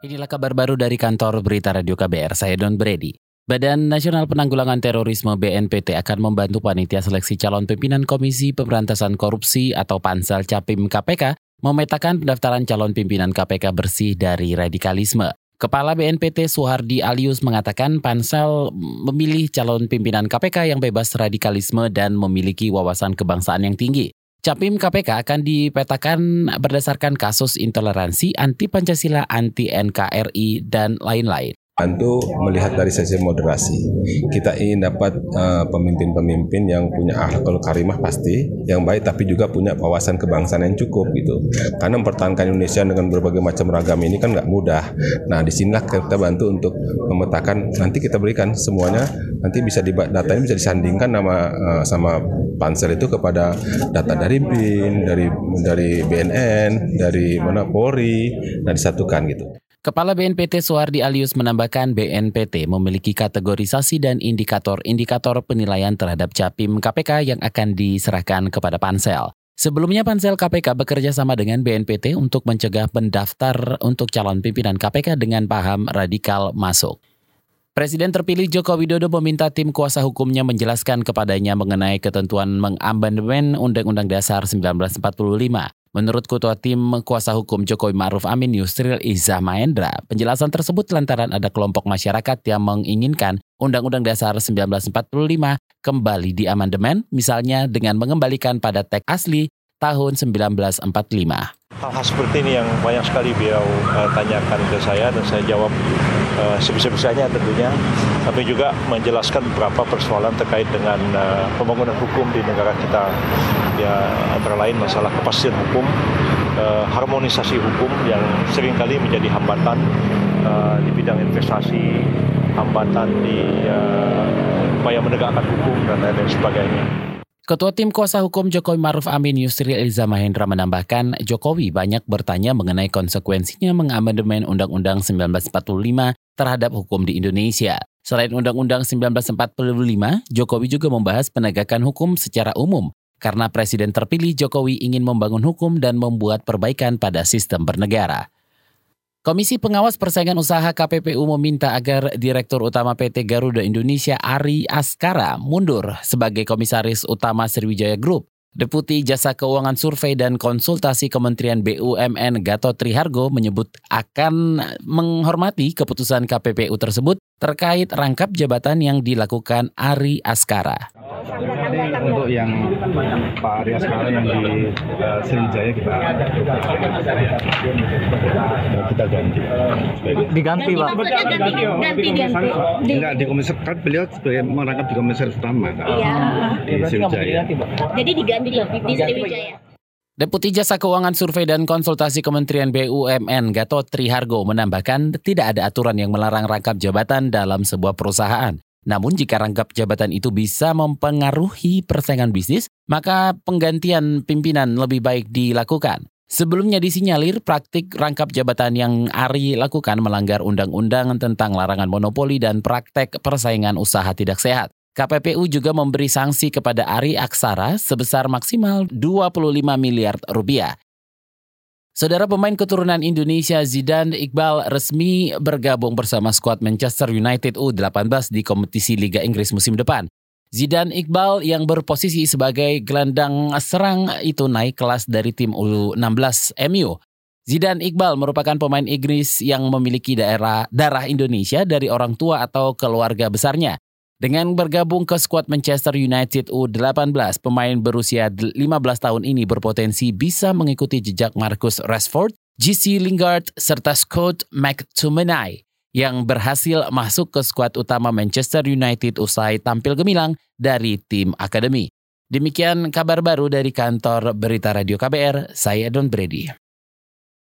Inilah kabar baru dari kantor berita Radio KBR, saya Don Brady. Badan Nasional Penanggulangan Terorisme BNPT akan membantu panitia seleksi calon pimpinan Komisi Pemberantasan Korupsi atau Pansel Capim KPK memetakan pendaftaran calon pimpinan KPK bersih dari radikalisme. Kepala BNPT Suhardi Alius mengatakan Pansel memilih calon pimpinan KPK yang bebas radikalisme dan memiliki wawasan kebangsaan yang tinggi. Capim KPK akan dipetakan berdasarkan kasus intoleransi, anti Pancasila, anti NKRI, dan lain-lain bantu melihat dari sisi moderasi. Kita ingin dapat pemimpin pemimpin-pemimpin yang punya akhlakul karimah pasti, yang baik tapi juga punya wawasan kebangsaan yang cukup gitu. Karena mempertahankan Indonesia dengan berbagai macam ragam ini kan nggak mudah. Nah di sinilah kita bantu untuk memetakan nanti kita berikan semuanya nanti bisa di data ini bisa disandingkan nama uh, sama pansel itu kepada data dari BIN, dari dari BNN, dari mana Polri, nah disatukan gitu. Kepala BNPT Suhardi Alius menambahkan BNPT memiliki kategorisasi dan indikator-indikator penilaian terhadap Capim KPK yang akan diserahkan kepada Pansel. Sebelumnya Pansel KPK bekerja sama dengan BNPT untuk mencegah pendaftar untuk calon pimpinan KPK dengan paham radikal masuk. Presiden terpilih Joko Widodo meminta tim kuasa hukumnya menjelaskan kepadanya mengenai ketentuan mengamandemen Undang-Undang Dasar 1945. Menurut Ketua Tim Kuasa Hukum Jokowi Ma'ruf Amin Yusril Izzah Mahendra, penjelasan tersebut lantaran ada kelompok masyarakat yang menginginkan Undang-Undang Dasar 1945 kembali diamandemen, misalnya dengan mengembalikan pada teks asli tahun 1945. Hal-hal seperti ini yang banyak sekali beliau uh, tanyakan ke saya dan saya jawab uh, sebisa-bisanya tentunya. Tapi juga menjelaskan beberapa persoalan terkait dengan uh, pembangunan hukum di negara kita. Ya antara lain masalah kepastian hukum, uh, harmonisasi hukum yang sering kali menjadi hambatan uh, di bidang investasi, hambatan di uh, upaya menegakkan hukum dan lain-lain sebagainya. Ketua Tim Kuasa Hukum Jokowi Maruf Amin Yusri Eliza Mahendra menambahkan Jokowi banyak bertanya mengenai konsekuensinya mengamandemen Undang-Undang 1945 terhadap hukum di Indonesia. Selain Undang-Undang 1945, Jokowi juga membahas penegakan hukum secara umum karena Presiden terpilih Jokowi ingin membangun hukum dan membuat perbaikan pada sistem bernegara. Komisi Pengawas Persaingan Usaha KPPU meminta agar Direktur Utama PT Garuda Indonesia Ari Askara mundur sebagai Komisaris Utama Sriwijaya Group. Deputi Jasa Keuangan Survei dan Konsultasi Kementerian BUMN Gatot Trihargo menyebut akan menghormati keputusan KPPU tersebut terkait rangkap jabatan yang dilakukan Ari Askara. Jadi untuk yang Pak Arya sekarang yang di uh, Sriwijaya kita kita ganti. Diganti Pak. Ganti, ganti, ganti, ganti. Enggak di komisar kan beliau sebagai merangkap di komisaris utama. Iya. Di Sriwijaya. Jadi diganti di, di Sriwijaya. Deputi Jasa Keuangan Survei dan Konsultasi Kementerian BUMN Gatot Trihargo menambahkan tidak ada aturan yang melarang rangkap jabatan dalam sebuah perusahaan. Namun jika rangkap jabatan itu bisa mempengaruhi persaingan bisnis, maka penggantian pimpinan lebih baik dilakukan. Sebelumnya disinyalir praktik rangkap jabatan yang Ari lakukan melanggar undang-undang tentang larangan monopoli dan praktek persaingan usaha tidak sehat. KPPU juga memberi sanksi kepada Ari Aksara sebesar maksimal 25 miliar rupiah. Saudara pemain keturunan Indonesia Zidane Iqbal resmi bergabung bersama skuad Manchester United U18 di kompetisi Liga Inggris musim depan. Zidane Iqbal yang berposisi sebagai gelandang serang itu naik kelas dari tim U16 MU. Zidane Iqbal merupakan pemain Inggris yang memiliki daerah darah Indonesia dari orang tua atau keluarga besarnya. Dengan bergabung ke skuad Manchester United U18, pemain berusia 15 tahun ini berpotensi bisa mengikuti jejak Marcus Rashford, GC Lingard, serta Scott McTominay yang berhasil masuk ke skuad utama Manchester United usai tampil gemilang dari tim akademi. Demikian kabar baru dari kantor Berita Radio KBR, saya Don Brady.